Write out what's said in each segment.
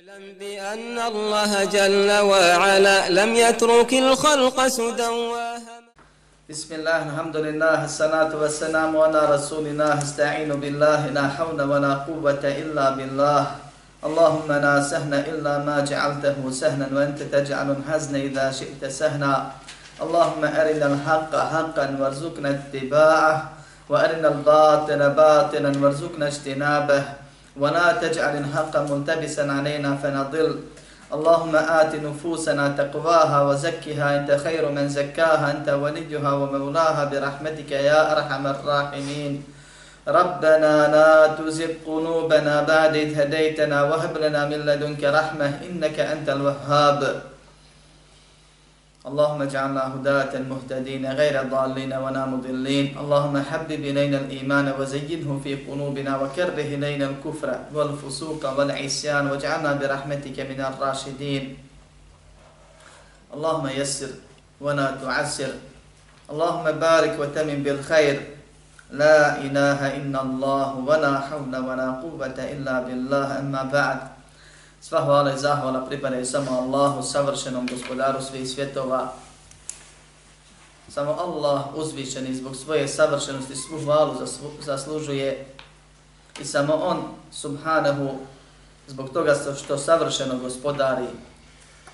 اعلم بأن الله جل وعلا لم يترك الخلق سدى بسم الله الحمد لله الصلاة والسلام على رسول الله استعين بالله لا حول ولا قوة إلا بالله. اللهم لا سهل إلا ما جعلته سهلا وأنت تجعل الحزن إذا شئت سهلا اللهم أرنا الحق حقا وارزقنا اتباعه وأرنا الباطل باطلا وارزقنا اجتنابه. ولا تجعل الحق ملتبسا علينا فنضل. اللهم آت نفوسنا تقواها وزكها. أنت خير من زكاها. أنت وليها ومولاها. برحمتك يا أرحم الراحمين. ربنا لا تزغ قلوبنا بعد إذ هديتنا. وهب لنا من لدنك رحمة. إنك أنت الوهاب. اللهم اجعلنا هداة مهتدين غير ضالين ولا مضلين. اللهم حبب إلينا الإيمان وزينه في قلوبنا وكره إلينا الكفر والفسوق والعصيان واجعلنا برحمتك من الراشدين. اللهم يسر ولا تعسر. اللهم بارك وتمن بالخير. لا إله إلا الله ولا حول ولا قوة إلا بالله. أما بعد. Sva hvala i zahvala pripadaju samo Allahu, savršenom gospodaru svih svjetova. Samo Allah uzvišeni zbog svoje savršenosti svu hvalu zaslužuje i samo On, subhanahu, zbog toga što savršeno gospodari,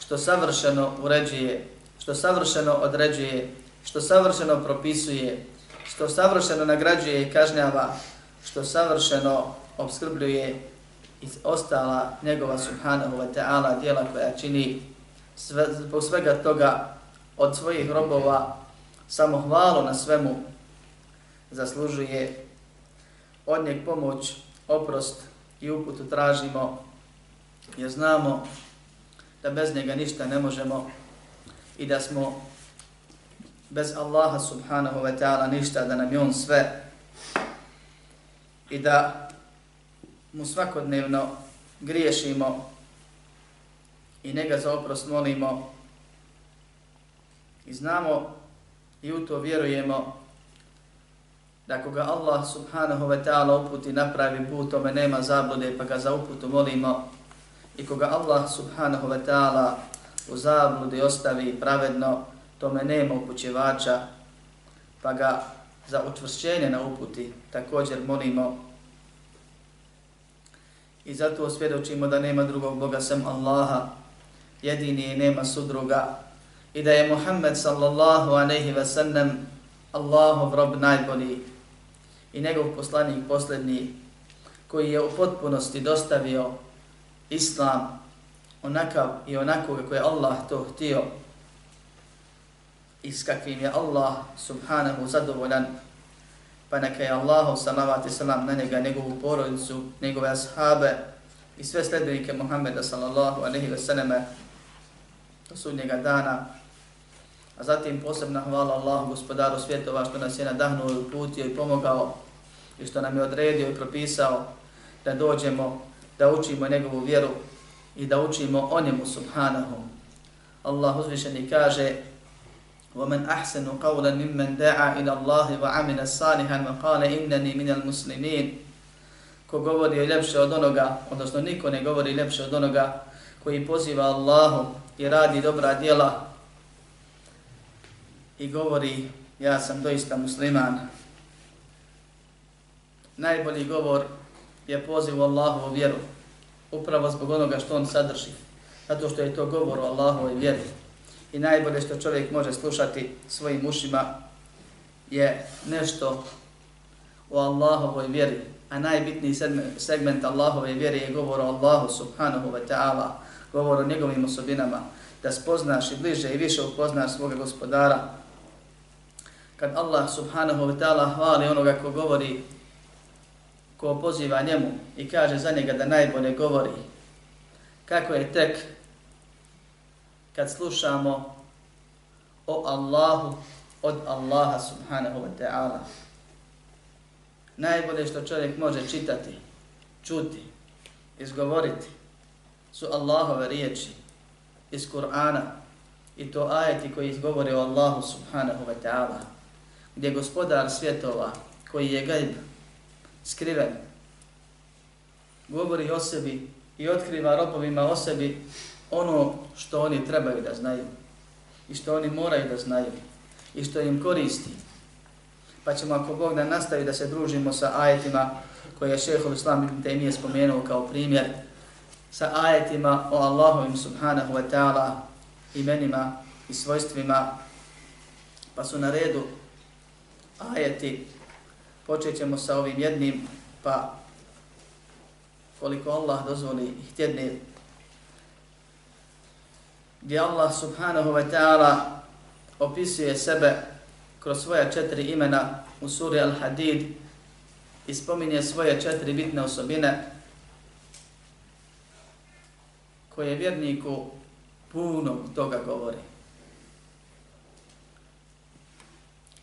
što savršeno uređuje, što savršeno određuje, što savršeno propisuje, što savršeno nagrađuje i kažnjava, što savršeno obskrbljuje i ostala njegova subhanahu wa ta'ala dijela koja čini sve, zbog svega toga od svojih robova samo hvalu na svemu zaslužuje. Od njeg pomoć, oprost i uputu tražimo jer znamo da bez njega ništa ne možemo i da smo bez Allaha subhanahu wa ta'ala ništa, da nam je on sve i da mu svakodnevno griješimo i njega za oprost molimo. I znamo i u to vjerujemo da koga Allah subhanahu wa ta'ala uputi napravi put, tome nema zablude pa ga za uputu molimo. I koga Allah subhanahu wa ta'ala u zabludi ostavi pravedno, tome nema upućevača pa ga za utvršćenje na uputi također molimo. I zato svjedočimo da nema drugog Boga sem Allaha, jedini i nema sudruga. I da je Muhammed sallallahu aleyhi ve sellem Allahov rob najbolji i njegov poslanik posljednji koji je u potpunosti dostavio Islam onakav i onako kako je Allah to htio i s kakvim je Allah subhanahu zadovoljan pa neka je Allahu salavat i salam na njega, njegovu porodicu, njegove ashabe i sve sledbenike Muhammeda sallallahu alaihi ve selleme do sudnjega dana. A zatim posebna hvala Allahu gospodaru svjetova što nas je nadahnuo i uputio i pomogao i što nam je odredio i propisao da dođemo, da učimo njegovu vjeru i da učimo o njemu subhanahu. Allah uzvišeni kaže ومن أحسن قولا ممن دعا إلى الله وعمل صالحا وقال إنني من المسلمين ko govori ljepše od onoga, odnosno niko ne govori ljepše od onoga koji poziva Allahu i radi dobra djela i govori ja sam doista musliman. Najbolji govor je poziv u Allahovu vjeru, upravo zbog onoga što on sadrži, zato što je to govor o Allahovoj vjeri i najbolje što čovjek može slušati svojim ušima je nešto o Allahovoj vjeri, a najbitniji segment Allahove vjere je govor o Allahu subhanahu wa ta'ala, govor o njegovim osobinama, da spoznaš i bliže i više upoznaš svoga gospodara. Kad Allah subhanahu wa ta'ala hvali onoga ko govori, ko poziva njemu i kaže za njega da najbolje govori, kako je tek kad slušamo o Allahu od Allaha subhanahu wa ta'ala. Najbolje što čovjek može čitati, čuti, izgovoriti su Allahove riječi iz Kur'ana i to ajeti koji izgovore o Allahu subhanahu wa ta'ala gdje gospodar svjetova koji je gajb skriven govori o sebi i otkriva robovima o sebi ono što oni trebaju da znaju i što oni moraju da znaju i što im koristi. Pa ćemo ako Bog da nastavi da se družimo sa ajetima koje je šehol Islam ibn Taymiye spomenuo kao primjer, sa ajetima o Allahovim subhanahu wa ta'ala imenima i svojstvima, pa su na redu ajeti, počet ćemo sa ovim jednim, pa koliko Allah dozvoli i htjedne gdje Allah subhanahu wa ta'ala opisuje sebe kroz svoja četiri imena u suri Al-Hadid i spominje svoje četiri bitne osobine koje vjerniku puno toga govori.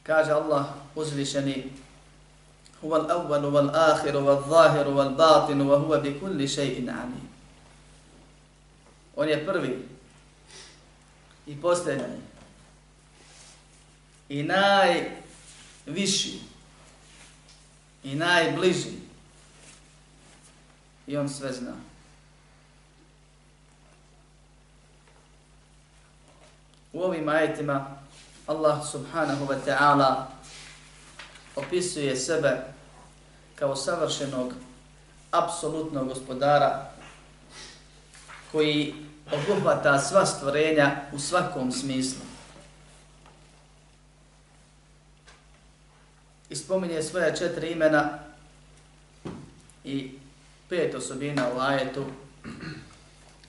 Kaže Allah uzvišeni Huwa al-awwalu wal-akhiru wal-zahiru wal-batinu wa huwa bi kulli shay'in alim. On je prvi i posljednji. I najviši. I najbliži. I on sve zna. U ovim ajetima Allah subhanahu wa ta'ala opisuje sebe kao savršenog, apsolutnog gospodara koji obuhvata sva stvorenja u svakom smislu. I spominje svoja četiri imena i pet osobina u ajetu,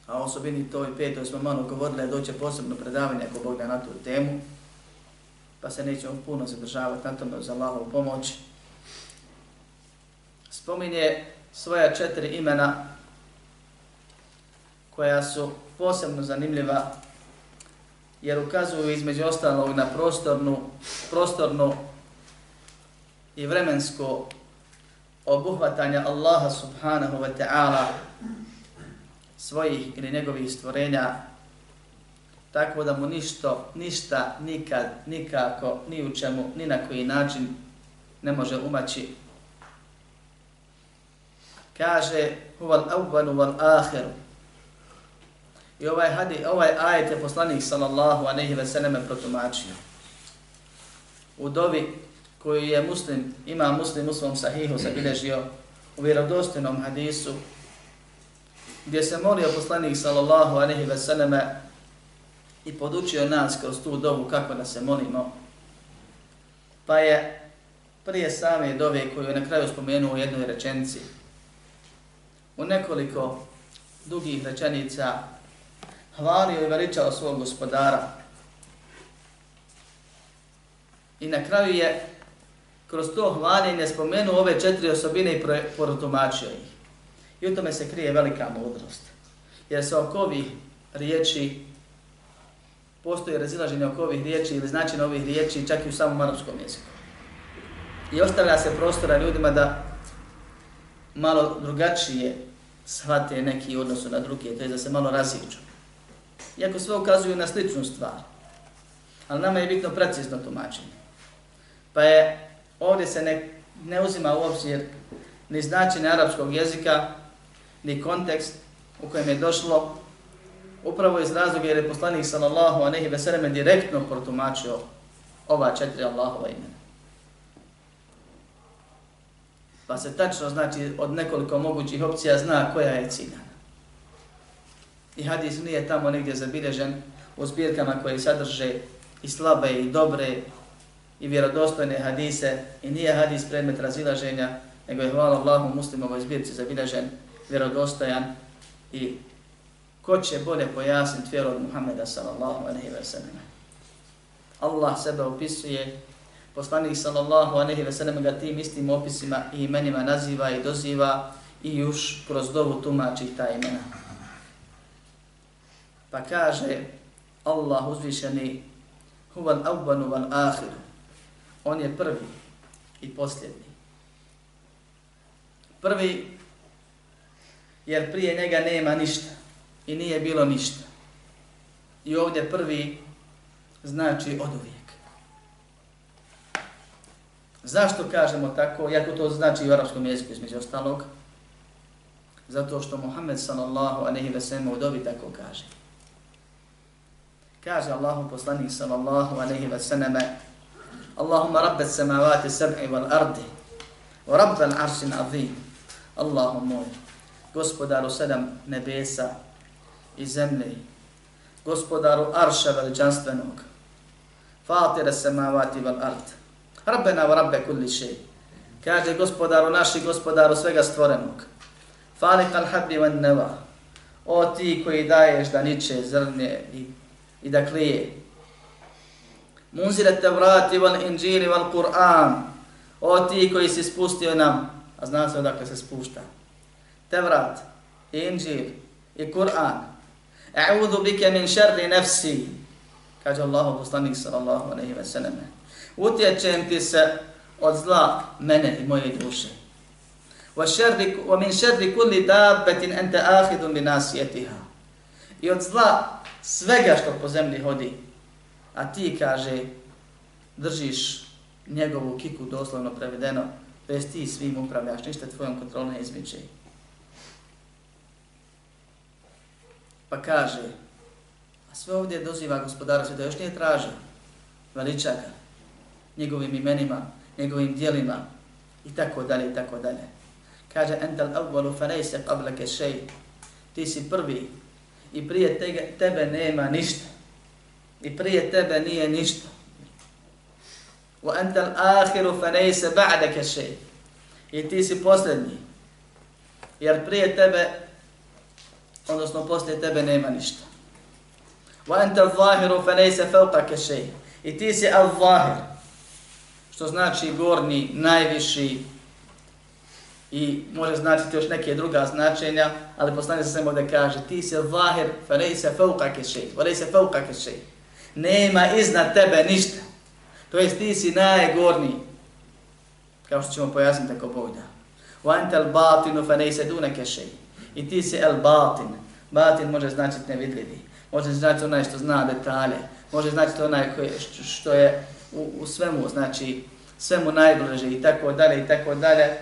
a osobini to i pet, smo malo govorili, doće posebno predavanje ako Bog da na tu temu, pa se nećemo puno zadržavati na tome za Allahovu pomoć. Spominje svoja četiri imena koja su posebno zanimljiva jer ukazuju između ostalog na prostornu, prostornu i vremensko obuhvatanje Allaha subhanahu wa ta'ala svojih ili njegovih stvorenja tako da mu ništo, ništa, nikad, nikako, ni u čemu, ni na koji način ne može umaći. Kaže, huval awwalu wal ahiru, I ovaj, hadi, ovaj ajet je poslanik sallallahu aleyhi ve selleme protumačio. U dovi koju je muslim, ima muslim u svom sahihu zabilježio u vjerodostojnom hadisu, gdje se molio poslanik sallallahu aleyhi ve selleme i podučio nas kroz tu dovu kako da se molimo. Pa je prije same dove koju je na kraju spomenuo u jednoj rečenici, u nekoliko dugih rečenica hvalio i veličao svog gospodara. I na kraju je kroz to hvaljenje spomenuo ove četiri osobine i protumačio ih. I u tome se krije velika mudrost. Jer se oko ovih riječi postoje razilaženje oko ovih riječi ili značin ovih riječi čak i u samom arapskom jeziku. I ostavlja se prostora ljudima da malo drugačije shvate neki odnosu na druge, to je da se malo raziđu iako sve ukazuju na sličnu stvar. Ali nama je bitno precizno tumačenje. Pa je, ovdje se ne, ne uzima u obzir ni značenje arapskog jezika, ni kontekst u kojem je došlo, upravo iz razloga jer je poslanik sallallahu a nehi veseleme direktno protumačio ova četiri Allahova imena. Pa se tačno znači od nekoliko mogućih opcija zna koja je cilja i hadis nije tamo negdje zabilježen u zbirkama koje sadrže i slabe i dobre i vjerodostojne hadise i nije hadis predmet razilaženja, nego je hvala Allahu muslimovoj zbirci zabilježen, vjerodostojan i ko će bolje pojasniti vjeru od Muhammeda sallallahu aleyhi ve sellem. Allah sebe opisuje, poslanik sallallahu aleyhi ve sellem ga tim istim opisima i imenima naziva i doziva i još kroz dovu tumači ta imena. Pa kaže Allah uzvišeni huvan avvanu van ahiru. On je prvi i posljednji. Prvi jer prije njega nema ništa i nije bilo ništa. I ovdje prvi znači od uvijek. Zašto kažemo tako, jako to znači u arapskom jeziku između ostalog? Zato što Muhammed sallallahu aleyhi ve sellem u dobi tako kaže. Kaže Allahu poslanik sallallahu alaihi wa sallam Allahumma rabbe samavati sab'i wal ardi wa rabbe l'aršin azim. Allahu moj gospodaru sedam nebesa i zemlje gospodaru arša veličanstvenog fatira samavati wal ard. Rabbena wa rabbe kulli šej kaže gospodaru naši gospodaru svega stvorenog Falik al habbi van neva. O ti koji daješ da niče zrne i, i da klije. Munzile te vrati val inđili val Kur'an. O ti koji si spustio nam, a zna se odakle se spušta. Te vrat, inđil i Kur'an. A'udhu bike min šerri nefsi. Kaže Allah, poslanik sallallahu alaihi wa sallam. Utječem ti se od zla mene i moje duše. ومن شر كل دابة أنت آخذ بناسيتها I od zla svega što po zemlji hodi, a ti, kaže, držiš njegovu kiku doslovno prevedeno, bez ti svim upravljaš, ništa tvojom kontrolom ne izmiče. Pa kaže, a sve ovdje doziva gospodara sveta, još nije traži, veliča ga, njegovim imenima, njegovim dijelima, i tako dalje, i tako dalje. Kaže, entel avvalu fanejse qablake šej. Ti si prvi i prije tege, tebe nema ništa. I prije tebe nije ništa. Wa anta al-akhiru fa laysa ba'daka shay. I ti si posljednji. Jer prije tebe, odnosno poslije tebe nema ništa. Wa anta al-zahiru fa laysa fawqaka shay. I ti si al-zahir. Što znači gorni, najviši, i može značiti još neke druga značenja, ali poslanik se samo da kaže ti se zahir, fa ne se fauqake šej, fa ne se fauqake šej. Nema iznad tebe ništa. To jest ti si najgorniji. Kao što ćemo pojasniti ako Bog da. Wa anta al-batinu fa ne se dunake šej. I ti si al-batin. Batin može značiti nevidljivi. Može značiti onaj što zna detalje. Može značiti onaj koji, što je u, u svemu, znači svemu najbliže i tako dalje i tako dalje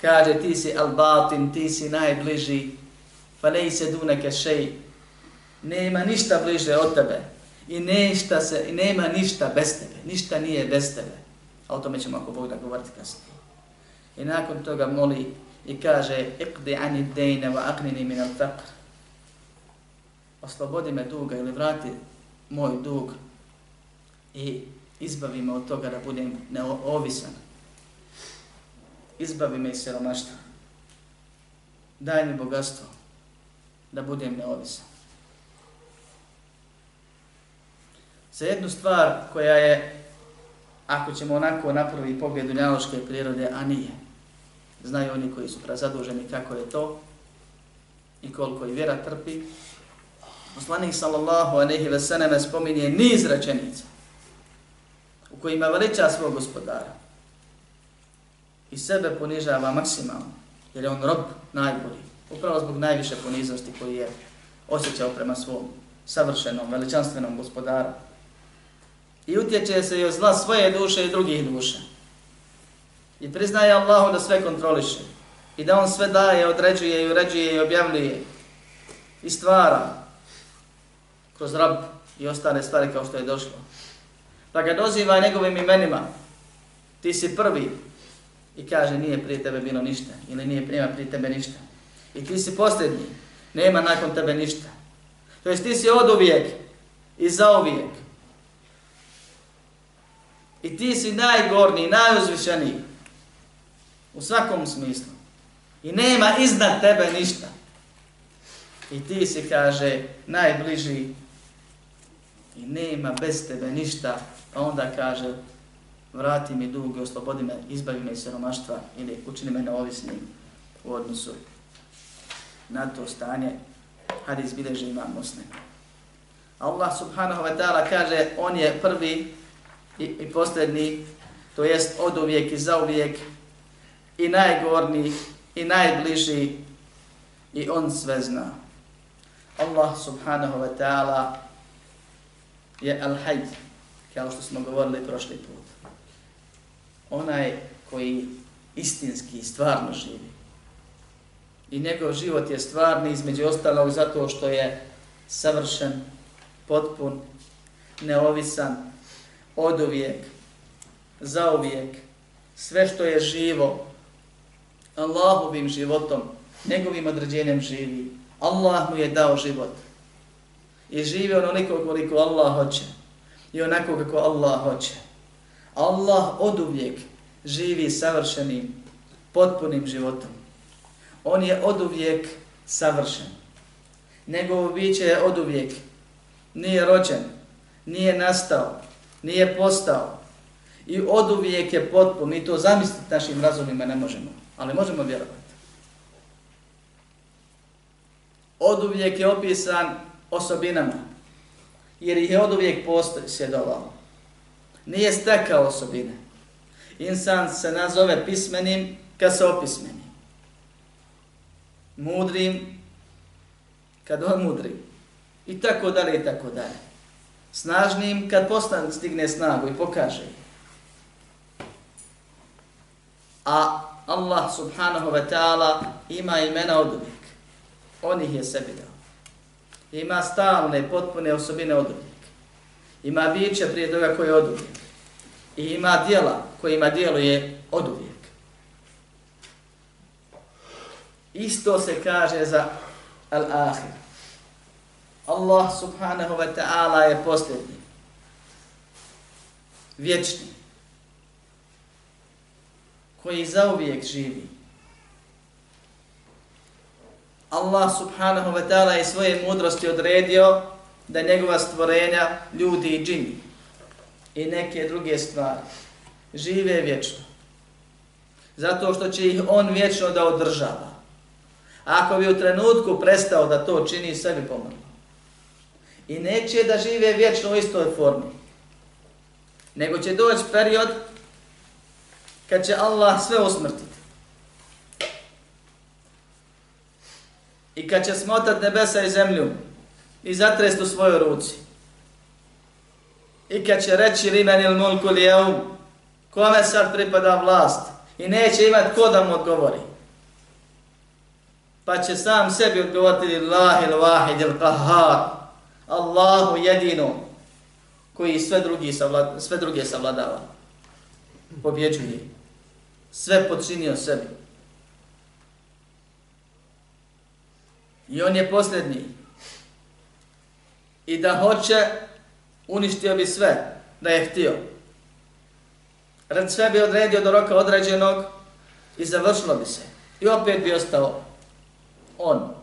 kaže ti si al-batin, ti si najbliži, fa ne se dunake šej, nema ništa bliže od tebe i ništa se, i nema ništa bez tebe, ništa nije bez tebe. A o tome ćemo ako Bog da govoriti kasnije. I nakon toga moli i kaže iqdi ani dejne wa aqnini min al-faqr. Oslobodi me duga ili vrati moj dug i izbavi me od toga da budem neovisan izbavi me iz siromaštva. Daj mi bogatstvo da budem neovisan. Za jednu stvar koja je, ako ćemo onako napravi pogled dunjaloške prirode, a nije, znaju oni koji su prazaduženi kako je to i koliko i vjera trpi, Poslanik sallallahu aleyhi ve selleme spominje niz rečenica u kojima veliča svog gospodara i sebe ponižava maksimalno, jer je on rob najbolji, upravo zbog najviše poniznosti koji je osjećao prema svom savršenom, veličanstvenom gospodaru. I utječe se i od zla svoje duše i drugih duša. I priznaje Allahu da sve kontroliše. I da on sve daje, određuje i uređuje i objavljuje. I stvara kroz rab i ostale stvari kao što je došlo. Pa ga doziva njegovim imenima. Ti si prvi, i kaže nije prije tebe bilo ništa ili nije prije prije tebe ništa. I ti si posljednji, nema nakon tebe ništa. To jest ti si od uvijek i za uvijek. I ti si najgorniji, najuzvišeniji u svakom smislu. I nema iznad tebe ništa. I ti si, kaže, najbliži i nema bez tebe ništa. A onda kaže, vrati mi dug i oslobodi me, izbavi me iz siromaštva ili učini me neovisnim u odnosu na to stanje. Hadis bileže imam muslim. Allah subhanahu wa ta'ala kaže on je prvi i, i posljedni, to jest od uvijek i za uvijek i najgorni i najbliži i on sve zna. Allah subhanahu wa ta'ala je al-hajj, kao što smo govorili prošli put onaj koji istinski i stvarno živi. I njegov život je stvarni između ostalog zato što je savršen, potpun, neovisan, od uvijek, zauvijek, sve što je živo, Allahovim životom, njegovim određenjem živi. Allah mu je dao život. I živi onoliko koliko Allah hoće. I onako kako Allah hoće. Allah od uvijek živi savršenim, potpunim životom. On je od uvijek savršen. Njegovo biće je od uvijek. Nije rođen, nije nastao, nije postao. I od uvijek je potpun. Mi to zamisliti našim razumima ne možemo. Ali možemo vjerovati. Od uvijek je opisan osobinama. Jer ih je od uvijek posjedovao. Nije stekao osobine. Insan se nazove pismenim kad se opismeni. Mudrim kad on mudri. I tako dalje i tako dalje. Snažnim kad postan stigne snagu i pokaže. A Allah subhanahu wa ta'ala ima imena od uvijek. On ih je sebi dao. Ima stalne, potpune osobine od uvijek. Ima biće prije toga koje je od uvijek. I ima dijela kojima djeluje od uvijek. Isto se kaže za al-ahir. Allah subhanahu wa ta'ala je posljednji. Vječni. Koji zauvijek živi. Allah subhanahu wa ta'ala je svoje mudrosti odredio da njegova stvorenja, ljudi i džini i neke druge stvari žive vječno. Zato što će ih on vječno da održava. A ako bi u trenutku prestao da to čini, sve bi pomrlo. I neće da žive vječno u istoj formi. Nego će doći period kad će Allah sve usmrtiti. I kad će smotat nebesa i zemlju i zatrest u svojoj ruci. I kad će reći limen il mulku li kome sad pripada vlast i neće imat ko da mu odgovori. Pa će sam sebi odgovoriti Lillahi il vahid il qahar, Allahu jedino koji sve, drugi savlada, sve druge savladava. Pobjeđuje. Sve počinio sebi. I on je posljednji. I da hoće, uništio bi sve, da je htio. Red sve bi odredio do roka određenog i završilo bi se. I opet bi ostao on.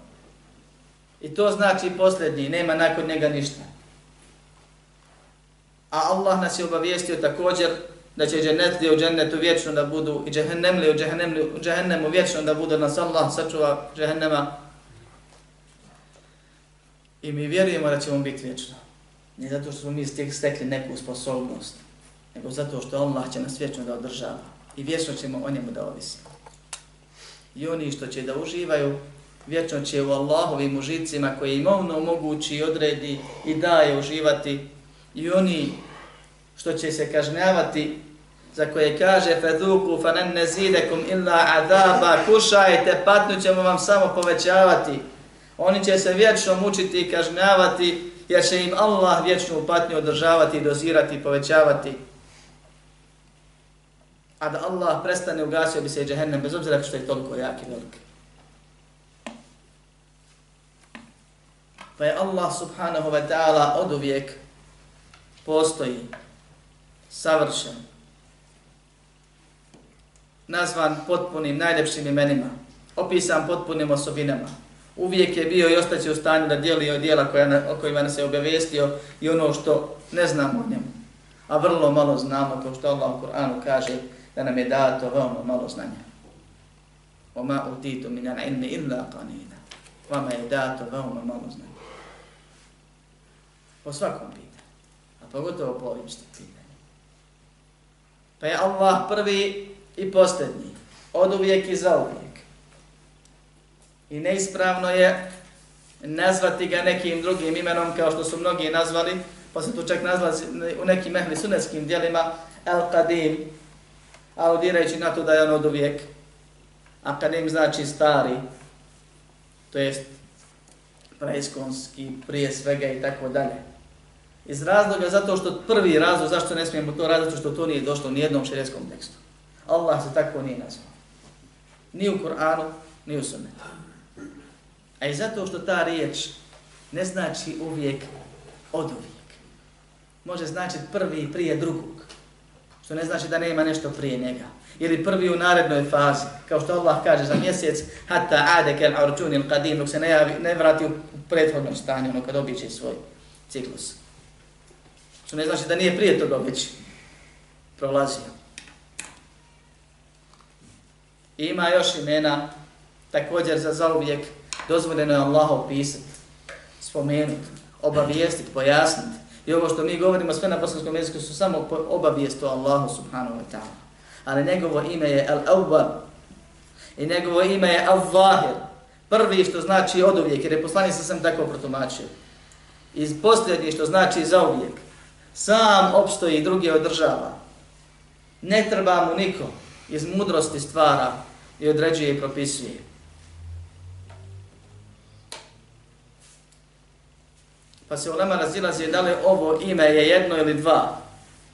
I to znači posljednji, nema nakon njega ništa. A Allah nas je obavijestio također da će dženetli u džennetu vječno da budu i džehennemli u džehennemu vječno da budu nas Allah sačuva džehennema. I mi vjerujemo da ćemo biti vječno. Ne zato što smo mi stekli neku sposobnost, nego zato što Allah će nas vječno da održava i vječno ćemo o njemu da ovisimo. I oni što će da uživaju, vječno će u Allahovim užicima koje im ono omogući i odredi i daje uživati i oni što će se kažnjavati za koje kaže feduku fanan nazidakum illa adaba kušajte, patnju ćemo vam samo povećavati. Oni će se vječno mučiti i kažnjavati jer će im Allah vječnu patnju održavati, dozirati i povećavati a da Allah prestane ugasio bi se i džehennem bez obzira što je toliko jak i velik. Pa je Allah subhanahu wa ta'ala od uvijek postoji, savršen, nazvan potpunim, najljepšim imenima, opisan potpunim osobinama. Uvijek je bio i ostaće u stanju da dijeli od dijela koja, o kojima nas je obavestio i ono što ne znamo o njemu. A vrlo malo znamo, kao što Allah u Kur'anu kaže, da nam je dato veoma malo znanja. Oma utitu min al ilmi illa qanina. Vama je dato veoma malo znanja. Po svakom pitanju. A pogotovo po ovim što pitanju. Pa je Allah prvi i posljednji. Od uvijek i za uvijek. I neispravno je nazvati ga nekim drugim imenom kao što su mnogi nazvali, pa se tu čak nazvali u nekim mehli sunetskim dijelima El-Qadim, aludirajući na to da je on od uvijek. A Qadim znači stari, to jest preiskonski, prije svega i tako dalje. Iz razloga zato što prvi razlog zašto ne smijemo to raditi, što to nije došlo ni jednom šerijskom tekstu. Allah se tako nije nazvao. Ni u Kur'anu, ni u sunnetu. A i zato što ta riječ ne znači uvijek od uvijek. Može značiti prvi prije drugog. Što ne znači da nema nešto prije njega. Ili prvi u narednoj fazi. Kao što Allah kaže za mjesec hatta ade kel arčunil qadim dok se ne, javi, ne vrati u prethodnom stanju ono kad običe svoj ciklus. Što ne znači da nije prije toga već prolazio. I ima još imena također za zauvijek dozvoljeno je Allah opisati, spomenuti, obavijestiti, pojasniti. I ovo što mi govorimo sve na bosanskom jeziku su samo obavijest o Allahu subhanahu wa ta'ala. Ali njegovo ime je Al-Awwal i njegovo ime je Al-Zahir. Prvi što znači od uvijek, jer je poslanik sa sam tako protumačio. I posljednji što znači za uvijek. Sam opstoji i drugi održava. Ne treba mu niko iz mudrosti stvara i određuje i propisuje. Pa se ulema razilazi da li ovo ime je jedno ili dva.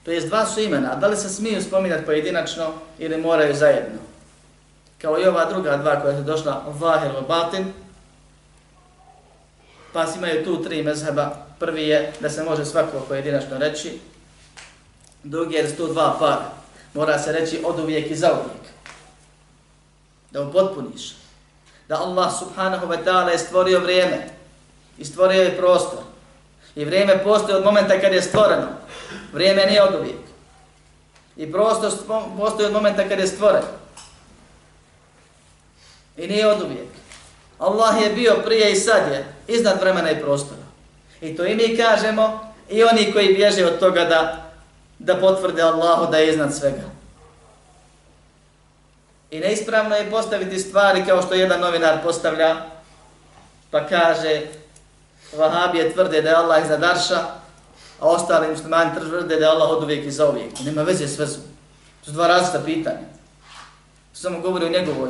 To jest dva su imena, a da li se smiju spominjati pojedinačno ili moraju zajedno. Kao i ova druga dva koja je došla, Vahir i Batin, pa imaju tu tri mezheba. Prvi je da se može svako pojedinačno reći, drugi je da su tu dva para. Mora se reći od uvijek i za uvijek. Da upotpuniš. Da Allah subhanahu wa ta'ala je stvorio vrijeme i stvorio je prostor I vrijeme postoji od momenta kad je stvoreno. Vrijeme nije od uvijek. I prostor postoji od momenta kad je stvoren. I nije od uvijek. Allah je bio prije i sad je iznad vremena i prostora. I to i mi kažemo i oni koji bježe od toga da, da potvrde Allahu da je iznad svega. I neispravno je postaviti stvari kao što jedan novinar postavlja pa kaže Vahabije tvrde da je Allah iznad Arša, a ostali muslimani tvrde da je Allah od uvijek i za uvijek. Nema veze s vezom. To su dva različita pitanja. Samo govori o njegovoj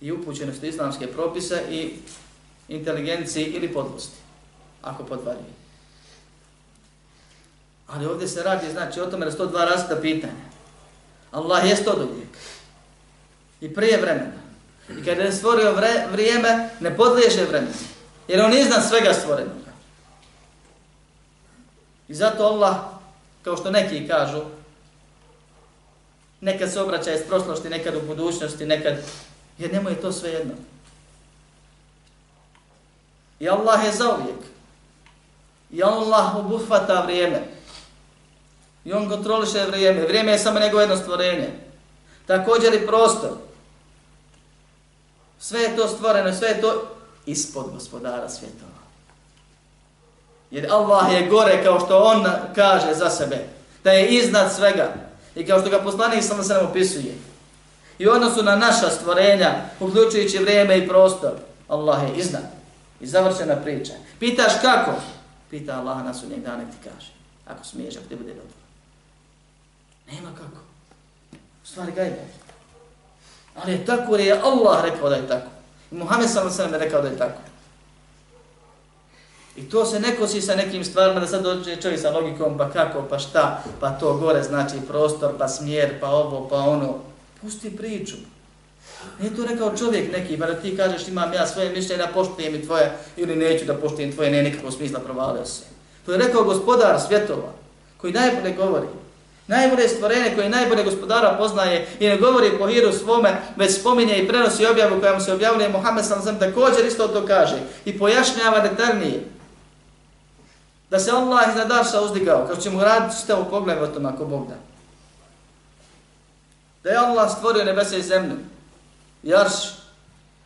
i upućenosti islamske propise i inteligenciji ili podlosti, ako podvaruje. Ali ovdje se radi, znači, o tome da su to dva različita pitanja. Allah jest od uvijek. I prije vremena. I kada je stvorio vre, vrijeme, ne podliježe vremena. Jer on iznad svega stvorenog. I zato Allah, kao što neki kažu, nekad se obraća iz prošlosti, nekad u budućnosti, nekad, jer njemu je to sve jedno. I Allah je zauvijek. I Allah obuhvata vrijeme. I on kontroliše vrijeme. Vrijeme je samo nego jedno stvorenje. Također i prostor. Sve je to stvoreno, sve je to ispod gospodara svjetova. Jer Allah je gore kao što on kaže za sebe, da je iznad svega. I kao što ga poslanik samo se nam opisuje. I u odnosu na naša stvorenja, uključujući vrijeme i prostor, Allah je iznad. I završena priča. Pitaš kako? Pita Allah na sudnjeg dana ti kaže. Ako smiješ, ako ti bude dobro. Nema kako. U stvari gajbe. Ali je tako jer je Allah rekao da je tako. Muhammed sallallahu alejhi ve sellem rekao da je tako. I to se ne kosi sa nekim stvarima da sad dođe čovjek sa logikom pa kako, pa šta, pa to gore znači prostor, pa smjer, pa ovo, pa ono. Pusti priču. Nije to rekao čovjek neki, pa da ti kažeš imam ja svoje mišljenje, da poštujem i tvoje, ili neću da poštujem tvoje, ne nikakvog smisla provalio se. To je rekao gospodar svjetova, koji najbolje govori. Najbolje stvorenje koje najbolje gospodara poznaje i ne govori po hiru svome, već spominje i prenosi objavu koja mu se objavljuje Muhammed s.a.v. također isto to kaže i pojašnjava detaljnije. Da se Allah iznad Arša uzdigao, kao će mu raditi što u pogledu o tom ako Bog da. Da je Allah stvorio nebese i zemlju, i Arš,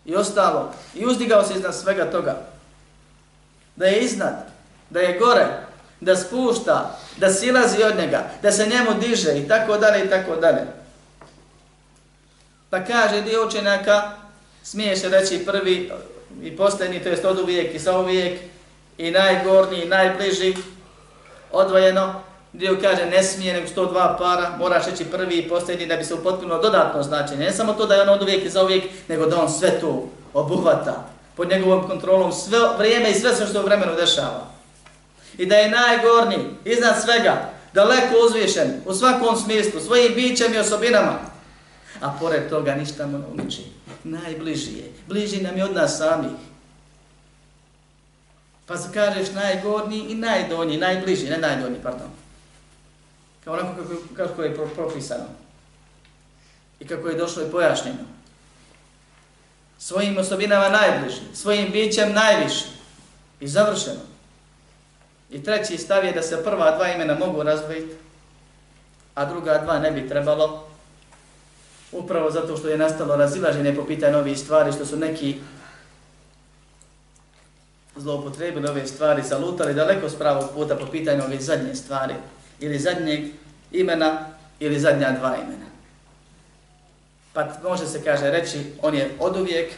i ostalo, i uzdigao se iznad svega toga. Da je iznad, da je gore, da spušta, da silazi od njega, da se njemu diže i tako dalje i tako dalje. Pa kaže dio učenjaka, smiješ reći prvi i posljednji, to jest od uvijek i sa uvijek, i najgorniji i najbliži, odvojeno, dio kaže ne smije nego 102 para, moraš reći prvi i posljednji da bi se upotpunilo dodatno značenje. Ne samo to da je on od uvijek i za uvijek, nego da on sve to obuhvata pod njegovom kontrolom sve vrijeme i sve što u vremenu dešava. I da je najgorni iznad svega, daleko uzvišen u svakom smislu, svojim bićem i osobinama. A pored toga ništa mu ne uči. Najbliži je. Bliži nam je od nas samih. Pa se kažeš najgorniji i najdonji, najbliži, ne najdonji, pardon. Kao onako kako, kako je propisano. I kako je došlo i pojašnjeno. Svojim osobinama najbliži, svojim bićem najviši. I završeno. I treći stav je da se prva dva imena mogu razdvojiti, a druga dva ne bi trebalo, upravo zato što je nastalo razilaženje po pitanju ovih stvari, što su neki zloupotrebili ove stvari, zalutali daleko s pravog puta po pitanju ove zadnje stvari, ili zadnjeg imena, ili zadnja dva imena. Pa može se kaže reći, on je od uvijek,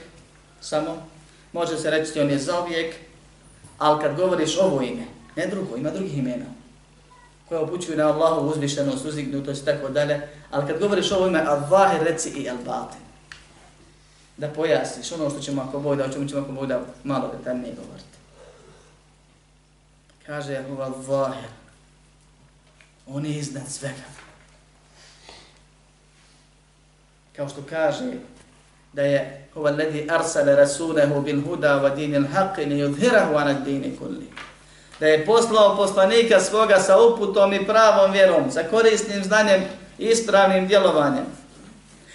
samo, može se reći on je za uvijek, ali kad govoriš ovo ime, ne drugo, ima drugih imena, koje upućuju na Allahu uzvišenost, suzignuto i tako dalje, ali kad govoriš ovo ime, al-Vahir reci i al-Batin. Da pojasniš ono što ćemo ako Bog da, o čemu ćemo ako Bog da malo detaljnije govoriti. Kaže al-Vahir, on je iznad svega. Kao što kaže da je huwa alladhi arsala rasulahu bil huda wa dinil haqqi li yudhhirahu ala ad-din kulli da je poslao poslanika svoga sa uputom i pravom vjerom, sa korisnim znanjem i ispravnim djelovanjem.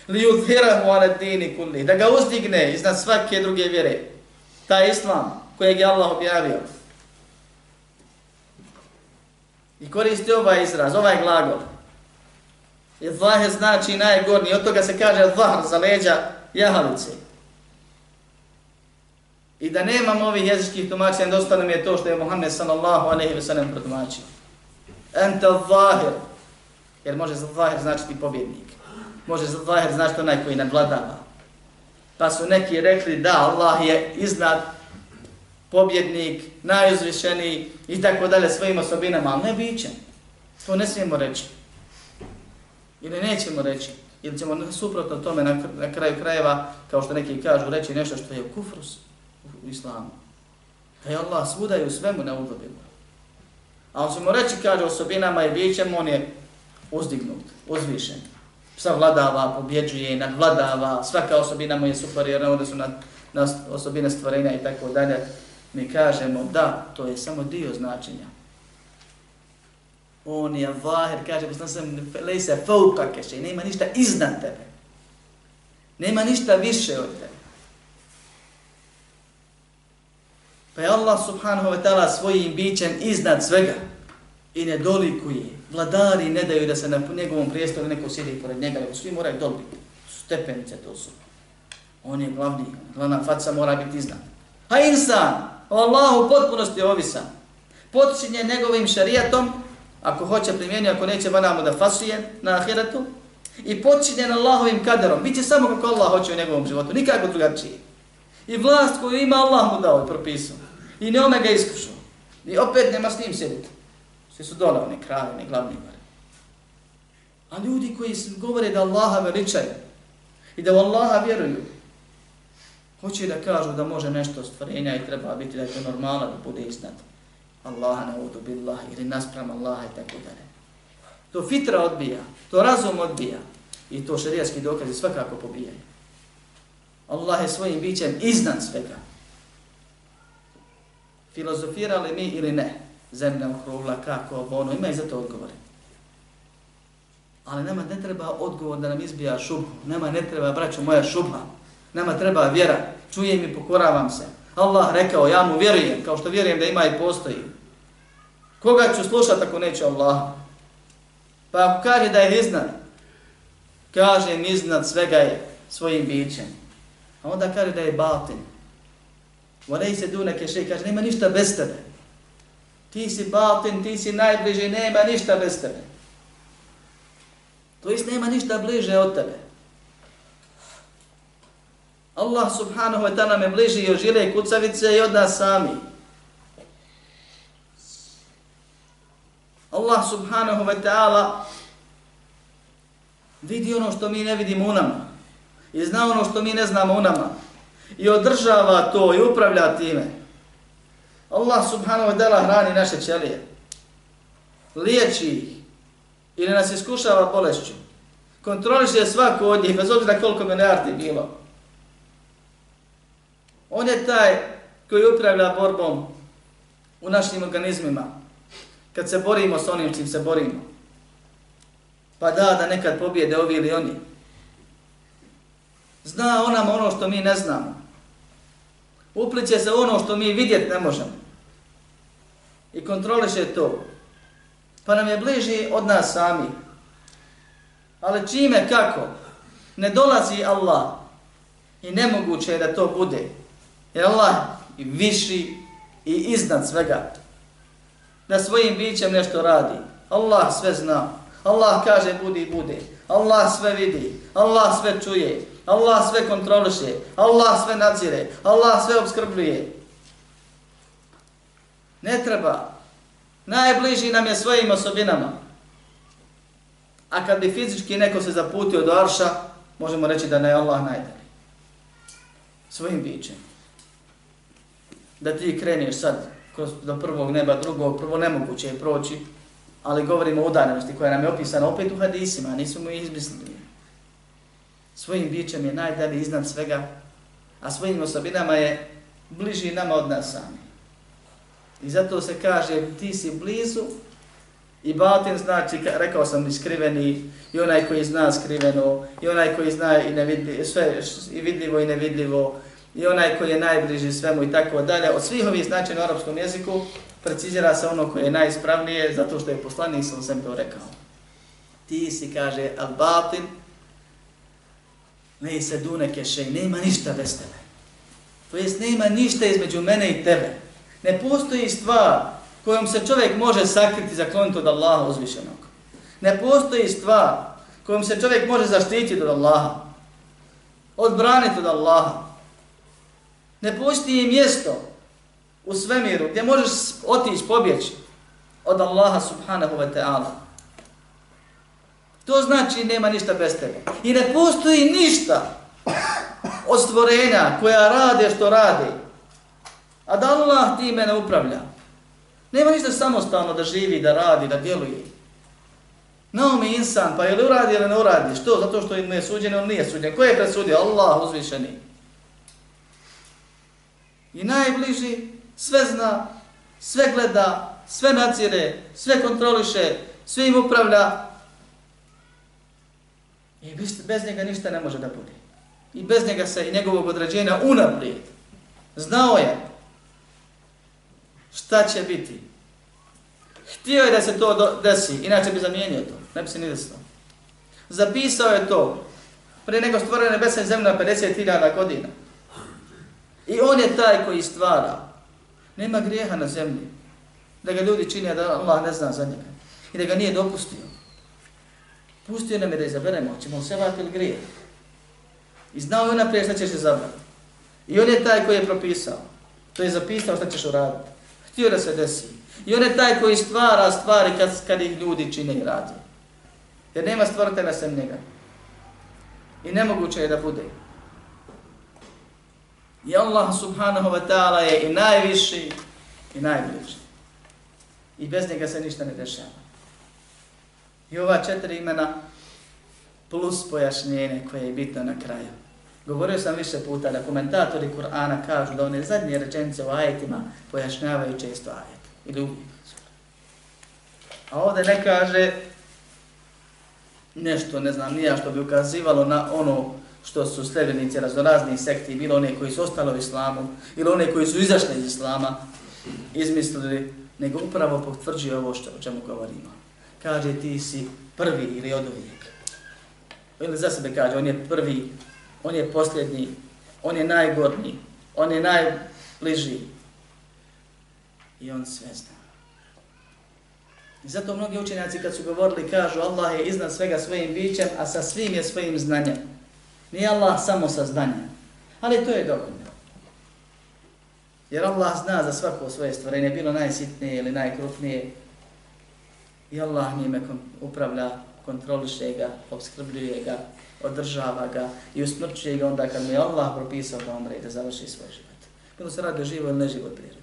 Li udhirahu ala dini kulli, da ga uzdigne iznad svake druge vjere. Ta islam kojeg je Allah objavio. I koristi ovaj izraz, ovaj glagol. I zlahe znači najgorniji, od toga se kaže zahr za leđa jahalice. I da nemamo ovih jezičkih tumačenja, dosta nam je to što je Muhammed sallallahu alaihi wa sallam protumačio. Ente zahir. Jer može za zahir značiti pobjednik. Može za zahir značiti onaj koji nadvladava. Pa su neki rekli da Allah je iznad pobjednik, najuzvišeniji i tako dalje svojim osobinama, ali ne biće. To ne smijemo reći. Ili nećemo reći. Ili ćemo suprotno tome na, na kraju krajeva, kao što neki kažu, reći nešto što je kufrus u islamu. Da je Allah svuda i u svemu ne udobivo. A on mu reći, kaže, osobinama i bićem, on je uzdignut, uzvišen. Savladava, pobjeđuje, nadvladava, svaka osobina mu je superiorna, onda su na, na osobine stvorenja i tako dalje. Mi kažemo, da, to je samo dio značenja. On je vahir, kaže, poslan sam, lejse, fauka keše, nema ništa iznad tebe. Nema ništa više od tebe. Pa je Allah subhanahu wa ta'ala svojim bićem iznad svega i ne dolikuje. Vladari ne daju da se na njegovom prijestolu neko sjedi pored njega, nego svi moraju dobiti. Stepenice to su. On je glavni, glavna faca mora biti iznad. A insan, Allah Allahu potpunosti ovisan, počinje njegovim šarijatom, ako hoće primjeni, ako neće vanamo da fasuje na ahiretu, i počinje na Allahovim kaderom. Biće samo kako Allah hoće u njegovom životu, nikako drugačije. I vlast koju ima Allah mu dao i propisao. I ne ome ga iskušao. I opet nema s njim sjediti. Svi su dole, oni kralje, oni glavni gore. A ljudi koji govore da Allaha veličaju i da u Allaha vjeruju, hoće da kažu da može nešto stvorenja i treba biti da je to normalno da bude iznad. Allaha ne udu billah ili naspram Allaha i tako dalje. To fitra odbija, to razum odbija i to šarijaski dokazi svakako pobijaju. Allah je svojim bićem iznad svega. Filozofirali mi ili ne, zemlja okrugla, kako, ono, ima i za to odgovore. Ali nama ne treba odgovor da nam izbija šubhu. Nama ne treba, braćo moja, šubha. Nama treba vjera. Čujem i pokoravam se. Allah rekao, ja mu vjerujem, kao što vjerujem da ima i postoji. Koga ću slušati ako neće Allah? Pa ako kaže da je iznad, kažem iznad svega je svojim bićem. A onda kaže da je batin. Volej se dune keše, kaže, nema ništa bez tebe. Ti si batin, ti si najbliži, nema ništa bez tebe. To jest nema ništa bliže od tebe. Allah subhanahu wa ta'ala me bliži i kucavice i od nas sami. Allah subhanahu wa ta'ala vidi ono što mi ne vidimo u nama. I zna ono što mi ne znamo u nama. i održava to i upravlja time. Allah subhanahu wa ta'ala hrani naše ćelije, liječi ih ili nas iskušava bolešću. Kontroliše svako od njih, bez obzira koliko milijardi bilo. On je taj koji upravlja borbom u našim organizmima. Kad se borimo s onim čim se borimo. Pa da, da nekad pobijede ovi ili oni. Zna on nam ono što mi ne znamo. Upliće se ono što mi vidjet ne možemo. I kontroliše to. Pa nam je bliži od nas sami. Ali čime, kako? Ne dolazi Allah. I nemoguće je da to bude. Jer Allah i viši i iznad svega. Da svojim bićem nešto radi. Allah sve zna. Allah kaže budi i bude. Allah sve vidi. Allah sve čuje. Allah sve kontroliše. Allah sve nadzire. Allah sve obskrbljuje. Ne treba. Najbliži nam je svojim osobinama. A kad bi fizički neko se zaputio do Arša, možemo reći da ne je Allah najdalji. Svojim bićem da ti kreneš sad kroz, do prvog neba, drugog, prvo nemoguće je proći, ali govorimo o udaljenosti koja nam je opisana opet u hadisima, nismo mu izmislili. Svojim bićem je najdalje iznad svega, a svojim osobinama je bliži nama od nas sami. I zato se kaže ti si blizu i batin znači, rekao sam i skriveni, i onaj koji zna skriveno, i onaj koji zna i, nevidljivo, sve, i vidljivo i nevidljivo, i onaj koji je najbliži svemu i tako dalje. Od svih ovih značaja na arapskom jeziku precizira se ono koje je najispravnije zato što je poslanik sam sam to rekao. Ti si, kaže, al batin, ne se duneke še, nema ništa bez tebe. To jest, nema ništa između mene i tebe. Ne postoji stvar kojom se čovjek može sakriti zakloniti od Allaha uzvišenog. Ne postoji stvar kojom se čovjek može zaštititi od Allaha. Odbraniti od Allaha. Ne postoji mjesto u svemiru gdje možeš otići, pobjeći od Allaha subhanahu wa ta'ala. To znači nema ništa bez tebe. I ne postoji ništa od stvorenja koja rade što rade. A da Allah ti mene upravlja. Nema ništa samostalno da živi, da radi, da djeluje. Naum je insan, pa je li uradi ili ne uradi? Što? Zato što im je suđen, on nije suđen. Ko je presudio? Allah uzvišeni i najbliži, sve zna, sve gleda, sve nadzire, sve kontroliše, sve im upravlja. I bez njega ništa ne može da bude. I bez njega se i njegovog određenja unaprijed. Znao je šta će biti. Htio je da se to desi, inače bi zamijenio to. Ne bi se ni desilo. Zapisao je to pre nego stvorene nebesa i zemlja 50.000 godina. I on je taj koji stvara. Nema grijeha na zemlji. Da ga ljudi čini, da Allah ne zna za njega. I da ga nije dopustio. Pustio nam je da izaberemo, ćemo se sevati ili grije. I znao je naprijed šta ćeš izabrati. I on je taj koji je propisao. To je zapisao šta ćeš uraditi. Htio da se desi. I on je taj koji stvara stvari kad, kad ih ljudi čine i radi. Jer nema stvoritelja sem njega. I nemoguće je da bude. I Allah subhanahu wa ta'ala je i najviši i najbliži. I bez njega se ništa ne dešava. I ova četiri imena plus pojašnjenje koje je bitno na kraju. Govorio sam više puta da komentatori Kur'ana kažu da one zadnje rečenice u ajetima pojašnjavaju često ajet. Ili uvijek. A ovdje ne kaže nešto, ne znam, nija što bi ukazivalo na ono što su sljedenici raznoraznih sekti, bilo one koji su ostali u islamu, ili one koji su izašli iz islama, izmislili, nego upravo potvrđuje ovo što, o čemu govorimo. Kaže ti si prvi ili od uvijek. Ili za sebe kaže, on je prvi, on je posljednji, on je najgodniji, on je najbliži. I on sve zna. I zato mnogi učenjaci kad su govorili kažu Allah je iznad svega svojim bićem, a sa svim je svojim znanjem. Nije Allah samo sa znanjem. Ali to je dovoljno. Jer Allah zna za svako svoje stvorenje, bilo najsitnije ili najkrupnije. I Allah njime upravlja kontroliše ga, obskrbljuje ga, održava ga i usmrćuje ga onda kad mu je Allah propisao da umre i da završi svoj život. Bilo se radi o živo ili neživoj prirodi.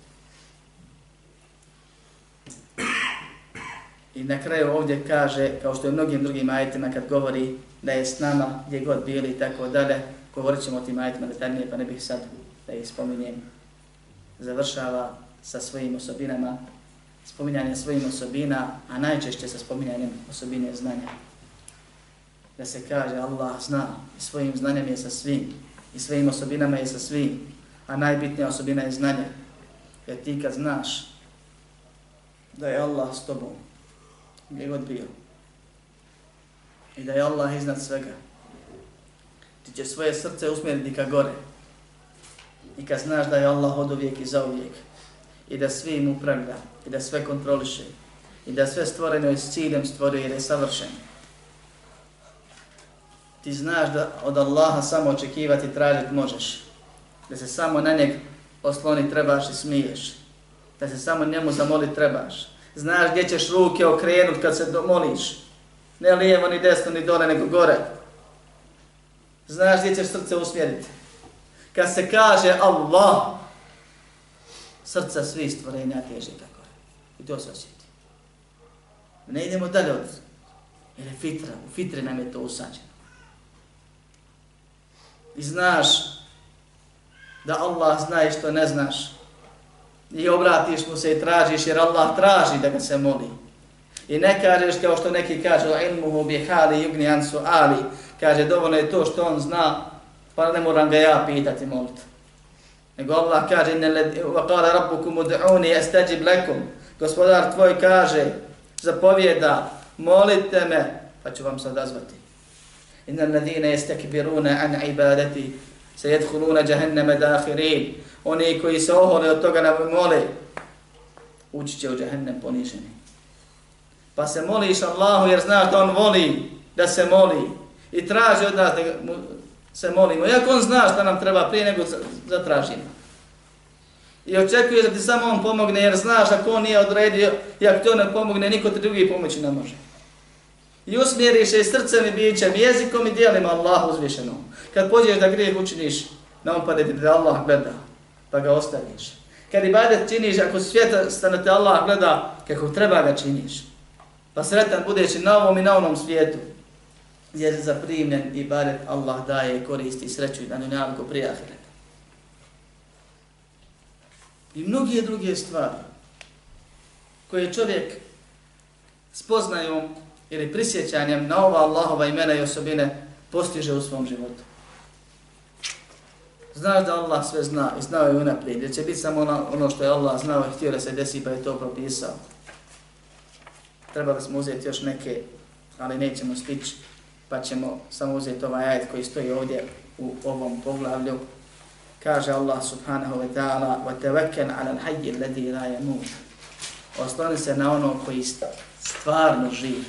I na kraju ovdje kaže, kao što je mnogim drugim ajetima kad govori da je s nama gdje god bili i tako dalje, govorit ćemo o tim ajetima detaljnije pa ne bih sad da ih spominjem, završava sa svojim osobinama, spominjanje svojim osobina, a najčešće sa spominjanjem osobine znanja. Da se kaže Allah zna i svojim znanjem je sa svim i svojim osobinama je sa svim, a najbitnija osobina je znanje. Jer ti kad znaš da je Allah s tobom, gdje god bio, i da je Allah iznad svega, ti će svoje srce usmjeriti ka gore. I kad znaš da je Allah od uvijek i za uvijek, i da sve im upravlja, i da sve kontroliše, i da sve stvoreno je s ciljem stvorio jer je savršen. Ti znaš da od Allaha samo očekivati i tražiti možeš. Da se samo na njeg osloni trebaš i smiješ. Da se samo njemu zamoli trebaš. Znaš gdje ćeš ruke okrenut kad se moliš. Ne lijevo, ni desno, ni dole, nego gore. Znaš gdje ćeš srce usmjeriti. Kad se kaže Allah, srca svih stvorenja teže tako. I to se osjeti. Ne idemo dalje od jer je fitra, u fitre nam je to usađeno. I znaš da Allah zna i što ne znaš. I obratiš mu se i tražiš jer Allah traži da ga se moli. I ne kažeš kao što neki kažu ilmuhu bi hali yugni ansu ali kaže dovoljno je to što on zna pa ne moram ga ja pitati moliti. Nego Allah kaže inna wa qala rabbukum ud'uni astajib lakum. Gospodar tvoj kaže zapovjeda molite me pa ću vam se odazvati. Inna alladhina yastakbiruna an ibadati sayadkhuluna jahannama dakhirin. Oni koji se ohole od toga da mole ući će u džahannam poniženi. Pa se moliš Allahu jer znaš da on voli da se moli i traži od nas da se molimo. Iako on zna šta nam treba prije nego zatražimo. I očekuje da ti samo on pomogne jer znaš ako on nije odredio i ako ti on ne pomogne, niko ti drugi pomoći ne može. I usmjeriš se srcem i bićem, jezikom i dijelima Allah uzvišeno. Kad pođeš da grijeh učiniš, na on pade ti da Allah gleda, pa ga ostaviš. Kad ibadet činiš, ako svijeta stane te Allah gleda, kako treba ga činiš. Pa sretan budeš i na ovom i na onom svijetu. Jer za primljen ibadet Allah daje koristi i sreću na naviko prije I mnoge druge stvari koje čovjek spoznajom ili prisjećanjem na ova Allahova imena i osobine postiže u svom životu. Znaš da Allah sve zna i znao je unaprijed, jer će biti samo ono, ono što je Allah znao i htio da se desi pa je to propisao. Trebali smo uzeti još neke, ali nećemo stići, pa ćemo samo uzeti ovaj ajet koji stoji ovdje u ovom poglavlju. Kaže Allah subhanahu wa ta'ala وَتَوَكَّنْ عَلَى الْحَيِّ الَّذِي لَا يَمُوتُ Osloni se na ono koji stvarno živi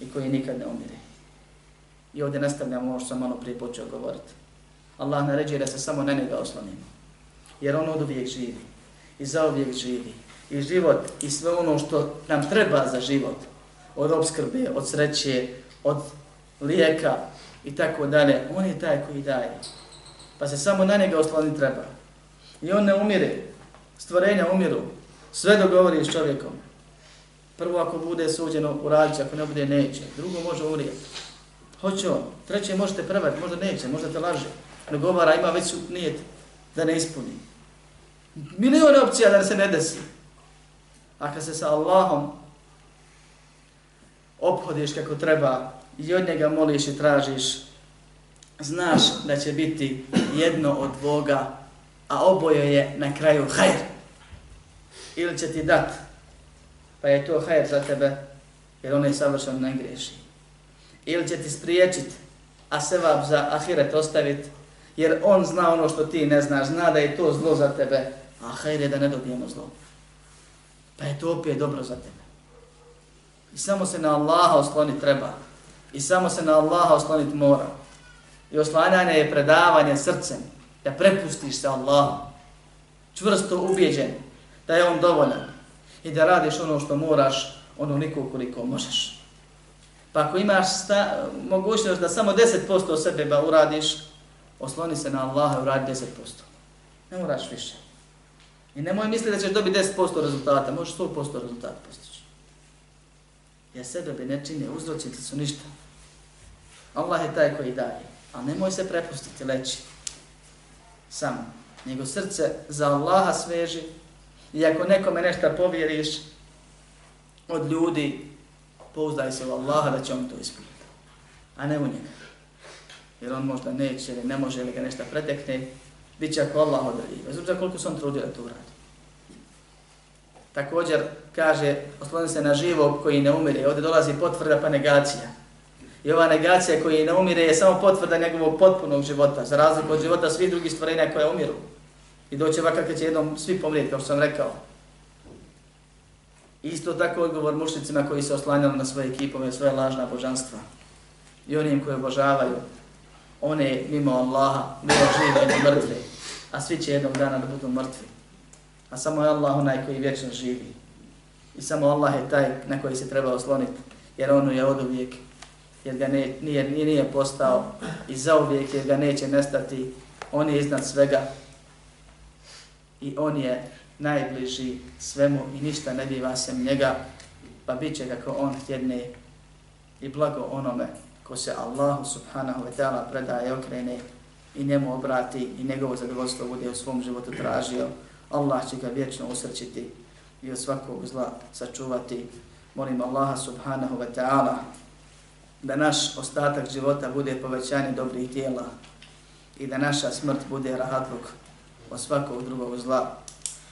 i koji nikad ne umire. I ovdje nastavljamo ovo što sam malo prije počeo govoriti. Allah naređuje da se samo na njega oslonimo. Jer on od uvijek živi. I za uvijek živi. I život i sve ono što nam treba za život. Od obskrbe, od sreće, od lijeka i tako dalje. On je taj koji daje. Pa se samo na njega osloniti treba. I on ne umire. Stvorenja umiru. Sve dogovori s čovjekom. Prvo ako bude suđeno u ako ne bude neće. Drugo može umrijeti. Hoće on. Treće možete prvati, možda neće, možda te laže. Dogovara, ima već nijet da ne ispuni. Milion opcija da se ne desi. A kad se sa Allahom obhodiš kako treba i od njega moliš i tražiš, znaš da će biti jedno od dvoga, a oboje je na kraju hajr. Ili će ti dat, pa je to hajr za tebe, jer on je savršen ne greši. Ili će ti spriječit, a sevab za ahiret ostavit, jer on zna ono što ti ne znaš, zna da je to zlo za tebe, a hajr je da ne dobijemo zlo. Pa je to opet dobro za tebe. I samo se na Allaha oslonit treba. I samo se na Allaha osloniti mora. I oslanjanje je predavanje srcem, da prepustiš se Allahu. Čvrsto ubijeđen da je on dovoljan i da radiš ono što moraš, ono niko koliko možeš. Pa ako imaš sta, mogućnost da samo 10% od sebe ba uradiš, osloni se na Allaha i uradi 10%. Ne moraš više. I nemoj misliti da ćeš dobiti 10% rezultata, možeš 100% rezultata postići. Jer sebe bi ne čine, uzročiti su ništa. Allah je taj koji daje. A nemoj se prepustiti, leći. Samo. Nego srce za Allaha sveži. I ako nekome nešto povjeriš od ljudi, pouzdaj se u Allaha da će on to ispuniti. A ne u njega. Jer on možda neće ili ne može ili ga nešto pretekne, bit će ako Allah odredi. Bez obzira koliko se on trudio da to uradi. Također kaže, osloni se na živo koji ne umire. Ovdje dolazi potvrda pa negacija. I ova negacija koji ne umire je samo potvrda njegovog potpunog života, za razliku od života svih drugih stvorenja koje umiru. I doće ovakav kad će jednom svi pomrijeti, kao što sam rekao. Isto tako odgovor mušnicima koji se oslanjali na svoje ekipove, svoje lažna božanstva. I onim koji obožavaju one mimo Allaha, mimo žive i mrtve. A svi će jednog dana da budu mrtvi. A samo je Allah onaj koji vječno živi. I samo Allah je taj na koji se treba osloniti. Jer on je od uvijek. Jer ga ne, nije, nije postao i za uvijek jer ga neće nestati. On je iznad svega. I on je najbliži svemu i ništa ne biva sem njega, pa bit će kako on htjedne i blago onome ko se Allahu subhanahu wa ta'ala predaje okrene i njemu obrati i njegovo zadovoljstvo bude u svom životu tražio. Allah će ga vječno usrćiti i od svakog zla sačuvati. Molim Allaha subhanahu wa ta'ala da naš ostatak života bude povećanje dobrih dijela i da naša smrt bude rahatluk od svakog drugog zla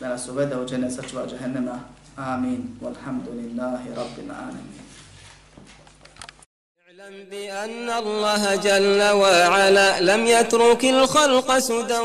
da nas uvede u džene sačuva džahennema. Amin. Walhamdulillahi rabbil alamin. بأن الله جل وعلا لم يترك الخلق سدى